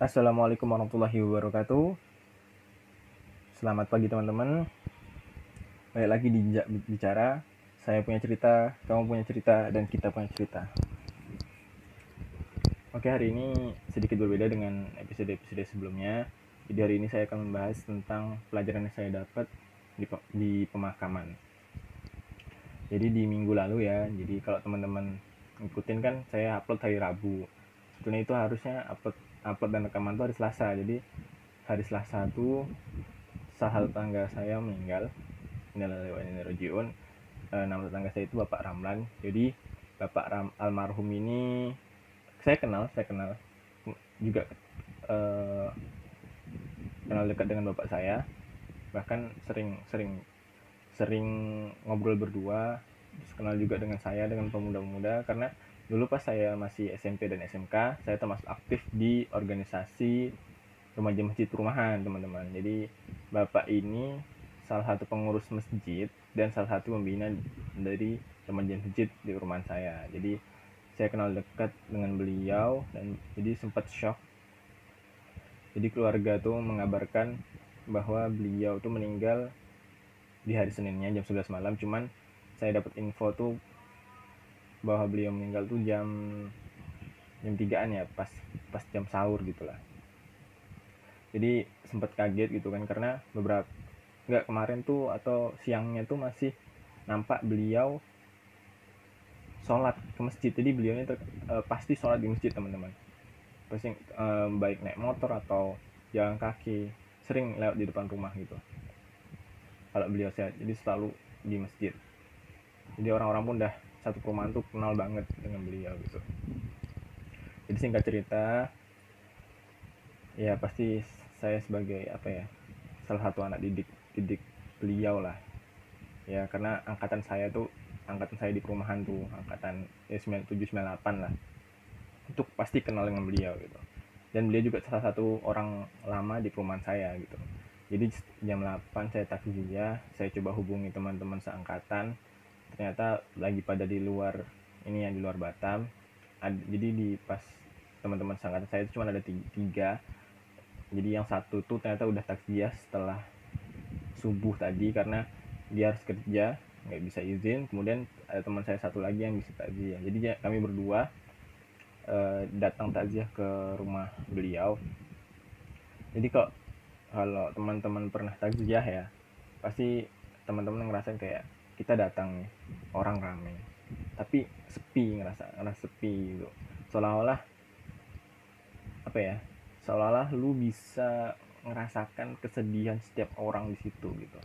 Assalamualaikum warahmatullahi wabarakatuh. Selamat pagi teman-teman. Balik lagi di bicara. Saya punya cerita, kamu punya cerita, dan kita punya cerita. Oke, hari ini sedikit berbeda dengan episode-episode sebelumnya. Jadi hari ini saya akan membahas tentang pelajaran yang saya dapat di, di pemakaman. Jadi di minggu lalu ya. Jadi kalau teman-teman ngikutin kan saya upload hari Rabu. Sebetulnya itu harusnya upload upload dan rekaman itu hari Selasa. Jadi hari Selasa itu sahal tangga saya meninggal. Ini rojiun e, nama tetangga saya itu Bapak Ramlan. Jadi Bapak Ram, almarhum ini saya kenal saya kenal juga e, kenal dekat dengan bapak saya. Bahkan sering sering sering ngobrol berdua. Kenal juga dengan saya dengan pemuda-pemuda. Karena dulu pas saya masih SMP dan SMK saya termasuk aktif di organisasi remaja masjid perumahan teman-teman. Jadi bapak ini salah satu pengurus masjid dan salah satu pembina dari remaja masjid di perumahan saya. Jadi saya kenal dekat dengan beliau dan jadi sempat shock. Jadi keluarga tuh mengabarkan bahwa beliau tuh meninggal di hari Seninnya jam 11 malam. Cuman saya dapat info tuh bahwa beliau meninggal tuh jam jam tigaan ya pas pas jam sahur gitulah jadi sempat kaget gitu kan karena beberapa nggak kemarin tuh atau siangnya tuh masih nampak beliau sholat ke masjid. Jadi beliau ini e, pasti sholat di masjid teman-teman. Pasti e, baik naik motor atau jalan kaki sering lewat di depan rumah gitu. Kalau beliau sehat jadi selalu di masjid. Jadi orang-orang pun dah satu perumahan tuh kenal banget dengan beliau gitu. Jadi singkat cerita ya pasti saya sebagai apa ya salah satu anak didik didik beliau lah. Ya karena angkatan saya tuh angkatan saya di perumahan tuh angkatan ya 9798 lah. Untuk pasti kenal dengan beliau gitu. Dan beliau juga salah satu orang lama di perumahan saya gitu. Jadi jam 8 saya takziah saya coba hubungi teman-teman seangkatan ternyata lagi pada di luar ini yang di luar Batam. Ad, jadi di pas teman-teman sangat saya itu cuma ada tiga, jadi yang satu tuh ternyata udah takziah setelah subuh tadi karena dia harus kerja nggak bisa izin. Kemudian ada teman saya satu lagi yang bisa takziah jadi kami berdua uh, datang takziah ke rumah beliau. Jadi kok kalau teman-teman pernah takziah ya pasti teman-teman ngerasain kayak kita datang orang ramai tapi sepi ngerasa ngerasa sepi gitu. Seolah-olah apa ya seolah-olah lu bisa ngerasakan kesedihan setiap orang di situ gitu.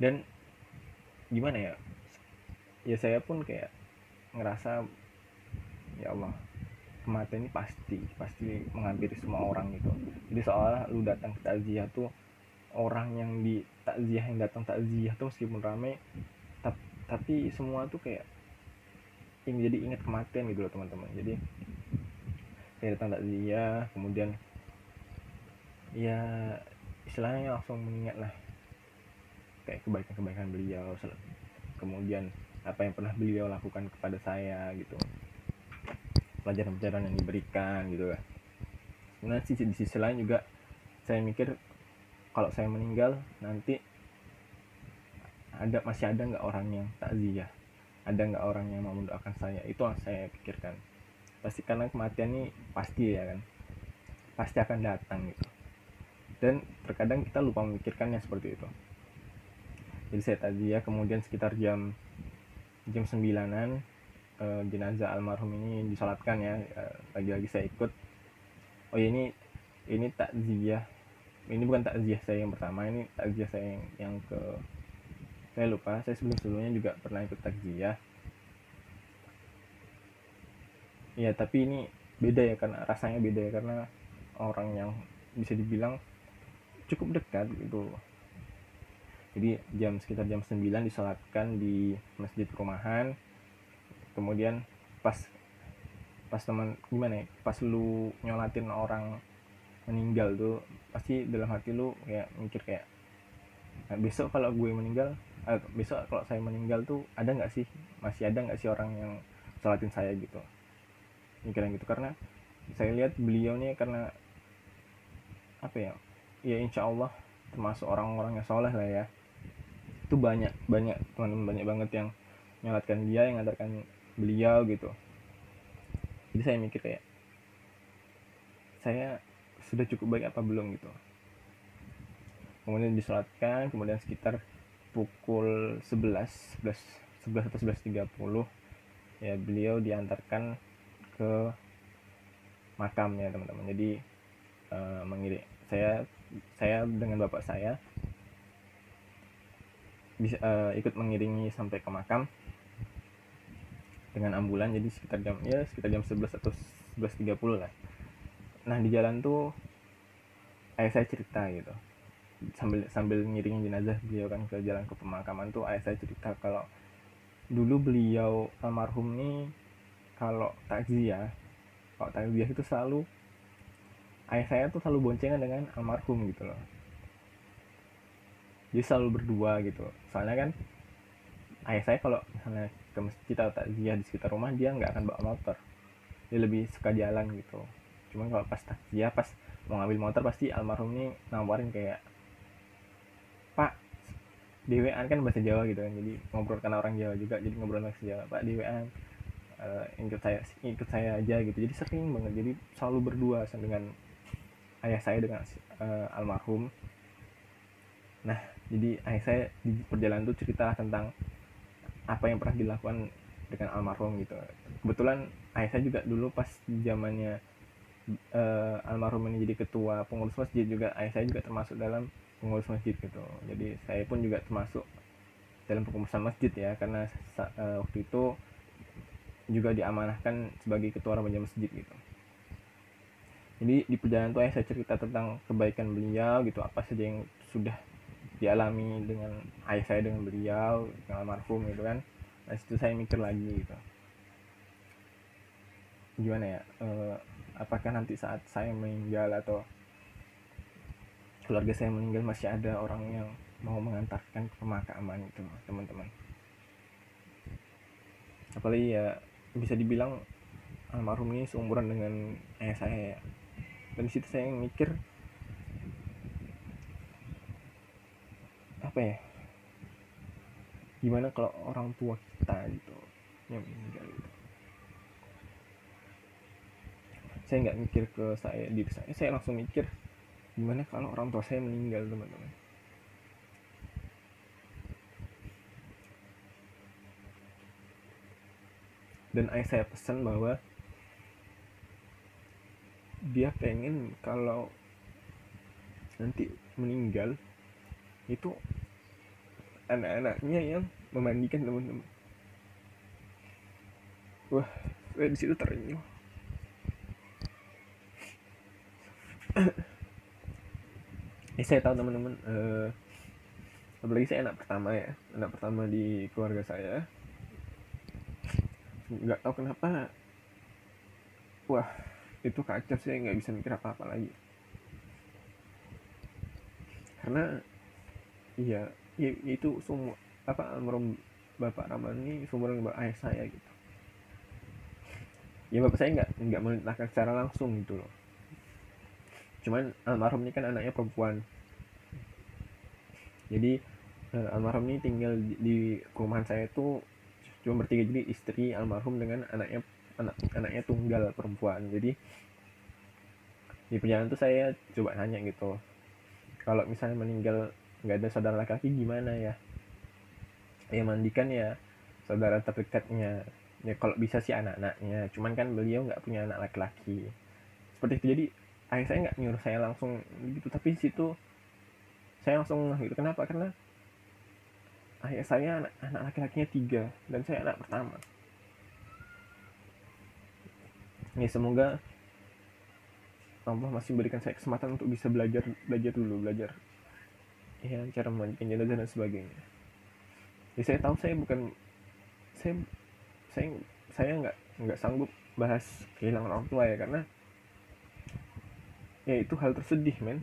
Dan gimana ya? Ya saya pun kayak ngerasa ya Allah kematian ini pasti pasti menghampiri semua orang gitu. Jadi seolah lu datang ke takziah tuh orang yang di takziah yang datang takziah tuh meskipun ramai tapi, tapi semua tuh kayak yang jadi ingat kematian gitu loh teman-teman. Jadi saya datang takziah kemudian ya istilahnya langsung mengingat lah kayak kebaikan-kebaikan beliau kemudian apa yang pernah beliau lakukan kepada saya gitu. Pelajaran-pelajaran yang diberikan gitu kan. Nah sisi di sisi lain juga saya mikir kalau saya meninggal nanti ada masih ada nggak orang yang takziah? Ada nggak orang yang mau mendoakan saya? Itu yang saya pikirkan. Pasti karena kematian ini pasti ya kan? Pasti akan datang gitu. Dan terkadang kita lupa memikirkannya seperti itu. Jadi saya takziah kemudian sekitar jam jam sembilanan eh, jenazah almarhum ini disolatkan ya. Eh, lagi-lagi saya ikut. Oh ya ini ini takziah ini bukan takziah saya yang pertama ini takziah saya yang, yang ke saya lupa. Saya sebelum sebelumnya juga pernah ikut takziah. Ya tapi ini beda ya karena rasanya beda ya karena orang yang bisa dibilang cukup dekat gitu. Jadi jam sekitar jam 9 disolatkan di masjid perumahan kemudian pas pas teman gimana ya pas lu nyolatin orang meninggal tuh pasti dalam hati lu kayak mikir kayak nah, besok kalau gue meninggal eh, besok kalau saya meninggal tuh ada nggak sih? Masih ada nggak sih orang yang sholatin saya? Gitu. Mikiran gitu. Karena saya lihat beliau nih karena apa ya ya insya Allah termasuk orang-orang yang soleh lah ya. Itu banyak banyak teman banyak banget yang nyalatkan dia yang ngadarkan beliau gitu. Jadi saya mikir kayak saya sudah cukup baik apa belum gitu. Kemudian disolatkan kemudian sekitar pukul 11 11 11 atau 11.30 ya beliau diantarkan ke makam ya teman-teman. Jadi uh, mengirim saya saya dengan bapak saya bisa uh, ikut mengiringi sampai ke makam dengan ambulan. Jadi sekitar jam ya sekitar jam 11 atau 11.30 lah nah di jalan tuh ayah saya cerita gitu. Sambil sambil ngiringin jenazah beliau kan ke jalan ke pemakaman tuh ayah saya cerita kalau dulu beliau almarhum nih kalau takziah kalau takziah itu selalu ayah saya tuh selalu boncengan dengan almarhum gitu loh. Jadi selalu berdua gitu. Soalnya kan ayah saya kalau misalnya ke masjid atau takziah di sekitar rumah dia nggak akan bawa motor. Dia lebih suka jalan gitu cuman kalau pas takziah pas mau ngambil motor pasti almarhum ini nawarin kayak pak DWA kan bahasa Jawa gitu kan. Jadi ngobrol karena orang Jawa juga jadi ngobrol bahasa Jawa pak DWA uh, eh, ikut saya ikut saya aja gitu. Jadi sering banget. Jadi selalu berdua dengan ayah saya dengan uh, almarhum. Nah jadi ayah saya di perjalanan itu cerita tentang apa yang pernah dilakukan dengan almarhum gitu. Kebetulan ayah saya juga dulu pas zamannya uh, almarhum ini jadi ketua pengurus masjid juga ayah saya juga termasuk dalam pengurus masjid gitu. Jadi saya pun juga termasuk dalam pengurusan masjid ya karena uh, waktu itu juga diamanahkan sebagai ketua remaja masjid gitu. Jadi di perjalanan itu ayah saya cerita tentang kebaikan beliau gitu apa saja yang sudah dialami dengan ayah saya dengan beliau dengan almarhum gitu kan. Nah situ saya mikir lagi gitu. Gimana ya uh, apakah nanti saat saya meninggal atau keluarga saya meninggal masih ada orang yang mau mengantarkan ke pemakaman itu teman-teman? Apalagi ya bisa dibilang almarhum ini seumuran dengan ayah saya ya. Dan situ saya mikir apa ya? Gimana kalau orang tua kita gitu yang meninggal gitu saya nggak mikir ke saya diri saya. Saya langsung mikir gimana kalau orang tua saya meninggal teman-teman? Dan ayah saya pesan bahwa dia pengen kalau nanti meninggal itu anak-anaknya yang memandikan teman-teman. Wah saya di situ terenyuh eh saya tahu teman-teman uh, apalagi saya anak pertama ya. Anak pertama di keluarga saya. Nggak tahu kenapa. Wah itu kacau saya nggak bisa mikir apa apa lagi. Karena iya ya, itu semua apa almarhum bapak Rahman ini sumber ayah saya gitu. Ya bapak saya nggak nggak melintaskan secara langsung gitu loh cuman almarhum ini kan anaknya perempuan. Jadi uh, almarhum ini tinggal di, di rumah saya itu cuma bertiga. Jadi istri almarhum dengan anaknya anak anaknya tunggal perempuan. Jadi di perjalanan itu saya coba nanya gitu. Kalau misalnya meninggal nggak ada saudara laki-laki gimana ya? Ya mandikan ya saudara terdekatnya. Ya kalau bisa sih anak-anaknya. Cuman kan beliau nggak punya anak laki-laki. Seperti itu. Jadi ayah saya nggak nyuruh saya langsung gitu. Tapi situ saya langsung gitu. Kenapa? Karena ayah saya anak, anak laki-lakinya tiga dan saya anak pertama. Ya semoga Allah masih berikan saya kesempatan untuk bisa belajar belajar dulu belajar ya cara memandikan jenazah dan sebagainya. Ya saya tahu saya bukan saya saya saya nggak nggak sanggup bahas kehilangan orang tua ya karena ya itu hal tersedih men.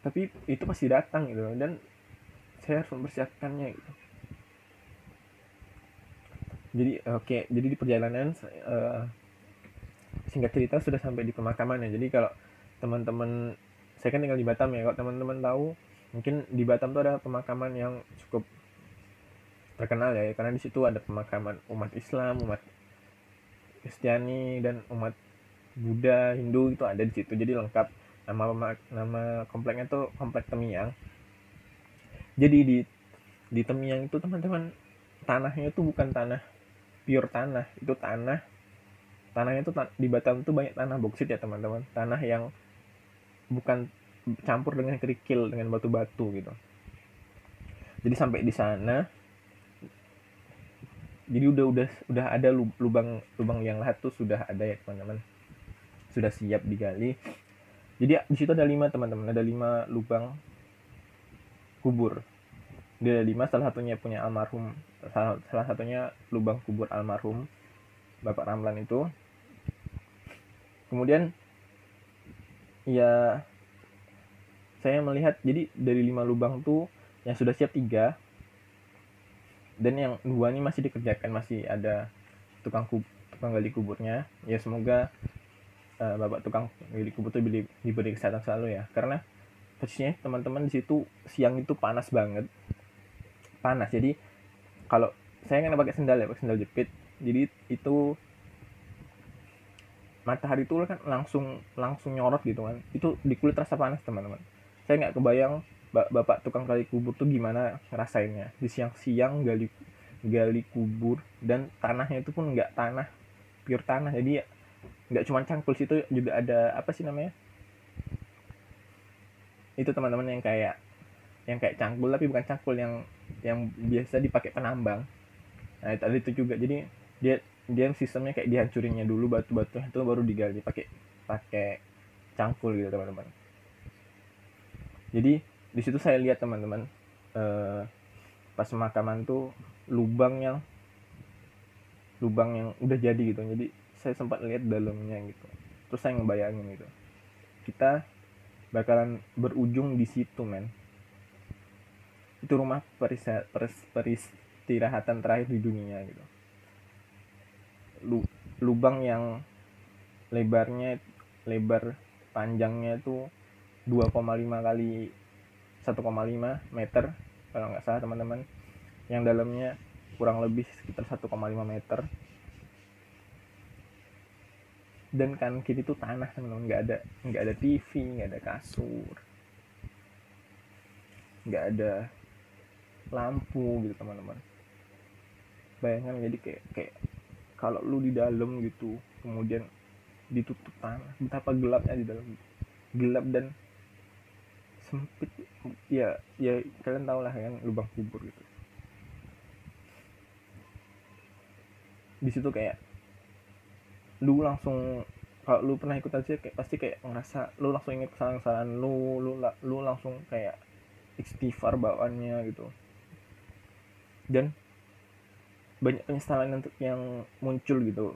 Tapi itu pasti datang gitu dan saya harus mempersiapkannya gitu. Jadi oke okay, jadi di perjalanan uh, singkat cerita sudah sampai di pemakaman ya. Jadi kalau teman-teman saya kan tinggal di Batam ya kalau teman-teman tahu mungkin di Batam tuh ada pemakaman yang cukup terkenal ya karena di situ ada pemakaman umat Islam umat Kristiani dan umat Buddha Hindu itu ada di situ. Jadi lengkap. Nama nama kompleknya tuh komplek Temiang. Jadi di di Temiang itu teman-teman tanahnya itu bukan tanah pure tanah. Itu tanah. Tanahnya itu di Batam itu banyak tanah boksit ya teman-teman. Tanah yang bukan campur dengan kerikil dengan batu-batu gitu. Jadi sampai di sana jadi udah udah udah ada lubang lubang yang lahat tuh sudah ada ya teman-teman sudah siap digali. Jadi di situ ada lima teman-teman. Ada lima lubang kubur. Dia ada lima salah satunya punya almarhum. Salah, salah satunya lubang kubur almarhum Bapak Ramlan itu. Kemudian ya saya melihat jadi dari lima lubang tuh yang sudah siap tiga dan yang dua ini masih dikerjakan masih ada tukang kub, tukang gali kuburnya. Ya semoga uh, bapak tukang gali kubur itu diberi, kesehatan selalu ya. Karena posisinya teman-teman di situ siang itu panas banget. Panas. Jadi kalau saya nggak pakai sendal ya pakai sendal jepit. Jadi itu matahari itu kan langsung langsung nyorot gitu kan. Itu di kulit rasa panas teman-teman. Saya nggak kebayang bapak tukang gali kubur tuh gimana rasainnya di siang-siang gali gali kubur dan tanahnya itu pun nggak tanah pure tanah. Jadi nggak cuma cangkul situ juga ada apa sih namanya? Itu teman-teman yang kayak yang kayak cangkul tapi bukan cangkul yang yang biasa dipakai penambang. Nah itu, itu juga. Jadi dia dia sistemnya kayak dihancurinnya dulu batu-batu itu baru digali pakai pakai cangkul gitu teman-teman. Jadi di situ saya lihat teman-teman uh, pas pemakaman tuh lubang yang lubang yang udah jadi gitu. Jadi saya sempat lihat dalamnya gitu. Terus saya ngebayangin gitu. Kita bakalan berujung di situ men. Itu rumah peristirahatan terakhir di dunia gitu. Lu, lubang yang lebarnya lebar panjangnya tuh 2,5 kali 1,5 meter kalau nggak salah teman-teman. Yang dalamnya kurang lebih sekitar 1,5 meter dan kan kiri itu tanah teman-teman. Nggak ada nggak ada TV nggak ada kasur. Nggak ada lampu gitu teman-teman. Bayangkan jadi kayak kayak kalau lu di dalam gitu kemudian ditutup tanah betapa gelapnya di dalam. Gelap dan sempit. Ya ya kalian tau lah kan lubang kubur gitu. Di situ kayak lu langsung kalau lu pernah ikut aja kayak pasti kayak ngerasa lu langsung inget kesalahan-kesalahan lu lu lu langsung kayak istighfar bawaannya gitu. Dan banyak penyesalan yang muncul gitu.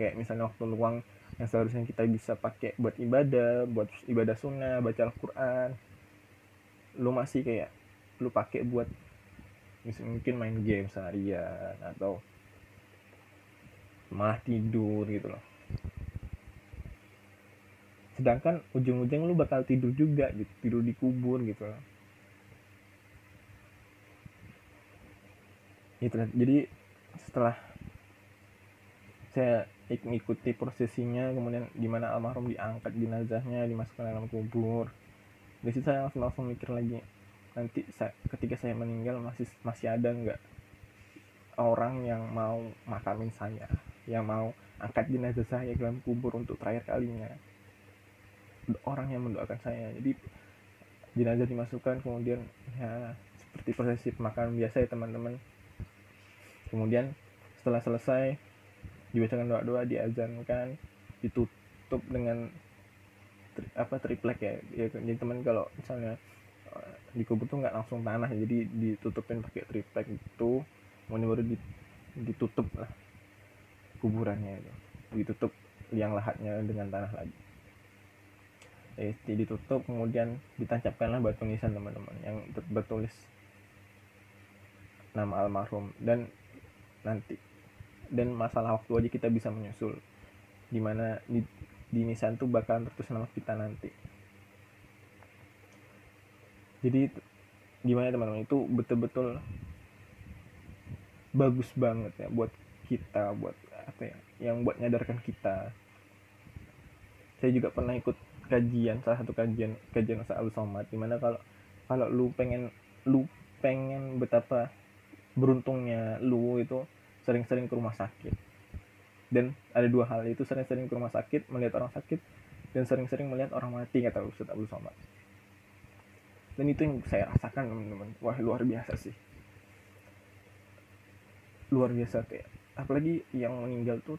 Kayak misalnya waktu luang yang seharusnya kita bisa pakai buat ibadah buat ibadah sunnah baca Al-Quran. Lu masih kayak lu pakai buat mungkin main game seharian atau malah tidur gitu loh. Sedangkan ujung-ujung lu bakal tidur juga gitu tidur di kubur gitu loh. Gitu jadi setelah saya mengikuti prosesinya kemudian gimana almarhum diangkat jenazahnya dimasukkan dalam kubur. Situ saya langsung langsung mikir lagi nanti saya, ketika saya meninggal masih masih ada nggak orang yang mau makamin saya yang mau angkat jenazah saya ke dalam kubur untuk terakhir kalinya. Orang yang mendoakan saya. Jadi jenazah dimasukkan kemudian ya seperti prosesi pemakaman biasa ya teman-teman. Kemudian setelah selesai dibacakan doa-doa diazankan ditutup dengan tri, apa triplek ya, ya jadi teman kalau misalnya uh, dikubur tuh nggak langsung tanah jadi ditutupin pakai triplek itu kemudian baru ditutup lah kuburannya itu. Ditutup liang lahatnya dengan tanah lagi. Eh, ditutup kemudian ditancapkanlah batu nisan teman-teman yang bertulis nama almarhum. Dan nanti dan masalah waktu aja kita bisa menyusul di mana di, di nisan tuh bakalan tertulis nama kita nanti. Jadi gimana teman-teman? Itu betul-betul bagus banget ya buat kita buat apa ya yang buat nyadarkan kita. Saya juga pernah ikut kajian salah satu kajian kajian Ustaz Abdul Somad di mana kalau kalau lu pengen lu pengen betapa beruntungnya lu itu sering-sering ke rumah sakit. Dan ada dua hal itu sering-sering ke rumah sakit melihat orang sakit dan sering-sering melihat orang mati kata Ustaz Abdul Somad. Dan itu yang saya rasakan teman-teman. Wah luar biasa sih. Luar biasa kayak apalagi yang meninggal tuh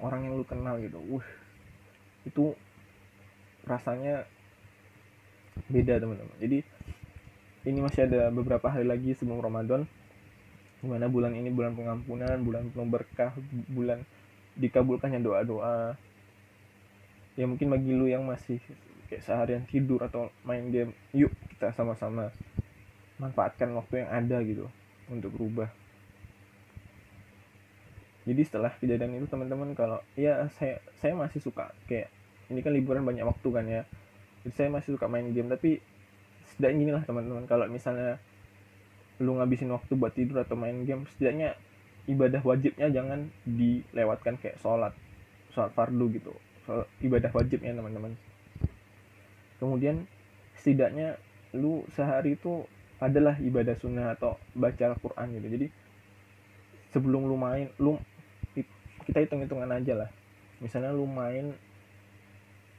orang yang lu kenal gitu. Wah itu rasanya beda teman-teman. Jadi ini masih ada beberapa hari lagi sebelum Ramadan di mana bulan ini bulan pengampunan bulan penuh berkah bulan dikabulkannya doa-doa. Ya mungkin bagi lu yang masih kayak seharian tidur atau main game yuk kita sama-sama manfaatkan waktu yang ada gitu untuk berubah jadi setelah kejadian itu teman-teman kalau ya saya saya masih suka kayak ini kan liburan banyak waktu kan ya. Jadi saya masih suka main game tapi setidaknya inilah teman-teman kalau misalnya lu ngabisin waktu buat tidur atau main game setidaknya ibadah wajibnya jangan dilewatkan kayak sholat sholat fardu gitu. Sholat, ibadah wajibnya teman-teman. Kemudian setidaknya lu sehari itu adalah ibadah sunnah atau baca Al-Quran gitu. Jadi sebelum lu main lu kita hitung-hitungan aja lah. Misalnya lu main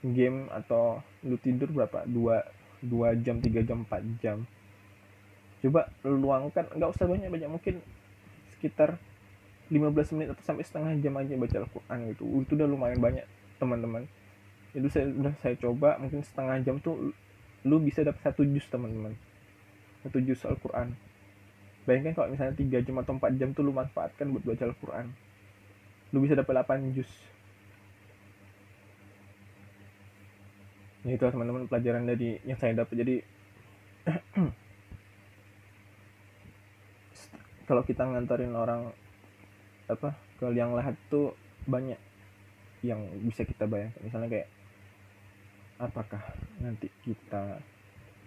game atau lu tidur berapa? Dua dua jam tiga jam empat jam. Coba luangkan nggak usah banyak banyak mungkin sekitar 15 menit atau sampai setengah jam aja baca Al-Quran gitu. Itu udah lumayan banyak teman-teman. Itu saya udah saya coba mungkin setengah jam tuh lu bisa dapat satu jus teman-teman. Satu jus Al-Quran. Bayangkan kalau misalnya tiga jam atau empat jam tuh lu manfaatkan buat baca Al-Quran lu bisa dapat 8 jus. Ya itu teman-teman pelajaran dari yang saya dapat. Jadi kalau kita nganterin orang apa ke liang lahat tuh banyak yang bisa kita bayangkan. Misalnya kayak apakah nanti kita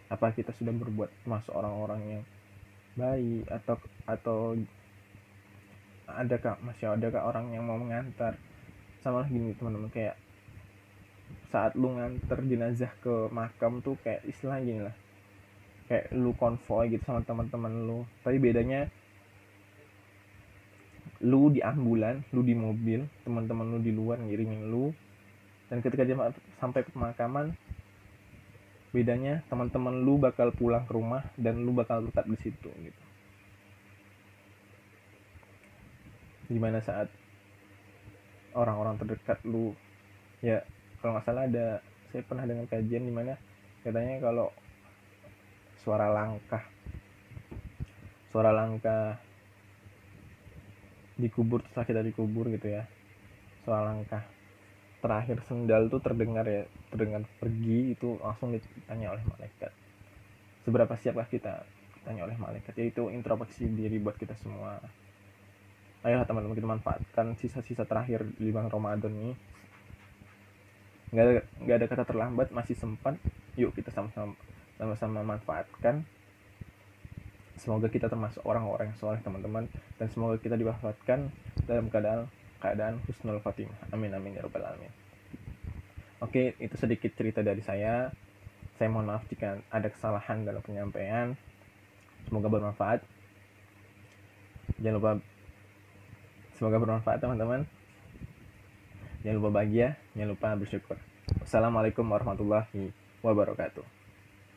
apa kita sudah berbuat masuk orang-orang yang baik atau atau adakah masih adakah orang yang mau mengantar. Sama gini teman-teman kayak saat lu nganter jenazah ke makam tuh kayak istilah gini lah. Kayak lu konvoy gitu sama teman-teman lu. Tapi bedanya lu di ambulan lu di mobil teman-teman lu di luar ngirimin lu. Dan ketika dia sampai ke pemakaman bedanya teman-teman lu bakal pulang ke rumah dan lu bakal tetap di situ gitu gimana saat orang-orang terdekat lu ya kalau nggak salah ada saya pernah dengar kajian di mana katanya kalau suara langkah suara langkah dikubur setelah kita dikubur gitu ya. Soal langkah terakhir sendal tuh terdengar ya terdengar pergi itu langsung ditanya oleh malaikat. Seberapa siapkah kita? Ditanya oleh malaikat. Yaitu introspeksi diri buat kita semua ayolah teman-teman kita manfaatkan sisa-sisa terakhir di bulan Ramadan ini. Nggak ada nggak ada kata terlambat masih sempat. Yuk kita sama-sama sama-sama manfaatkan. Semoga kita termasuk orang-orang yang soleh teman-teman. Dan semoga kita diwafatkan dalam keadaan keadaan husnul fatimah amin amin ya rabbal alamin. Oke itu sedikit cerita dari saya. Saya mohon maaf jika ada kesalahan dalam penyampaian. Semoga bermanfaat. Jangan lupa semoga bermanfaat teman-teman. Jangan lupa bahagia jangan lupa bersyukur. Assalamualaikum warahmatullahi wabarakatuh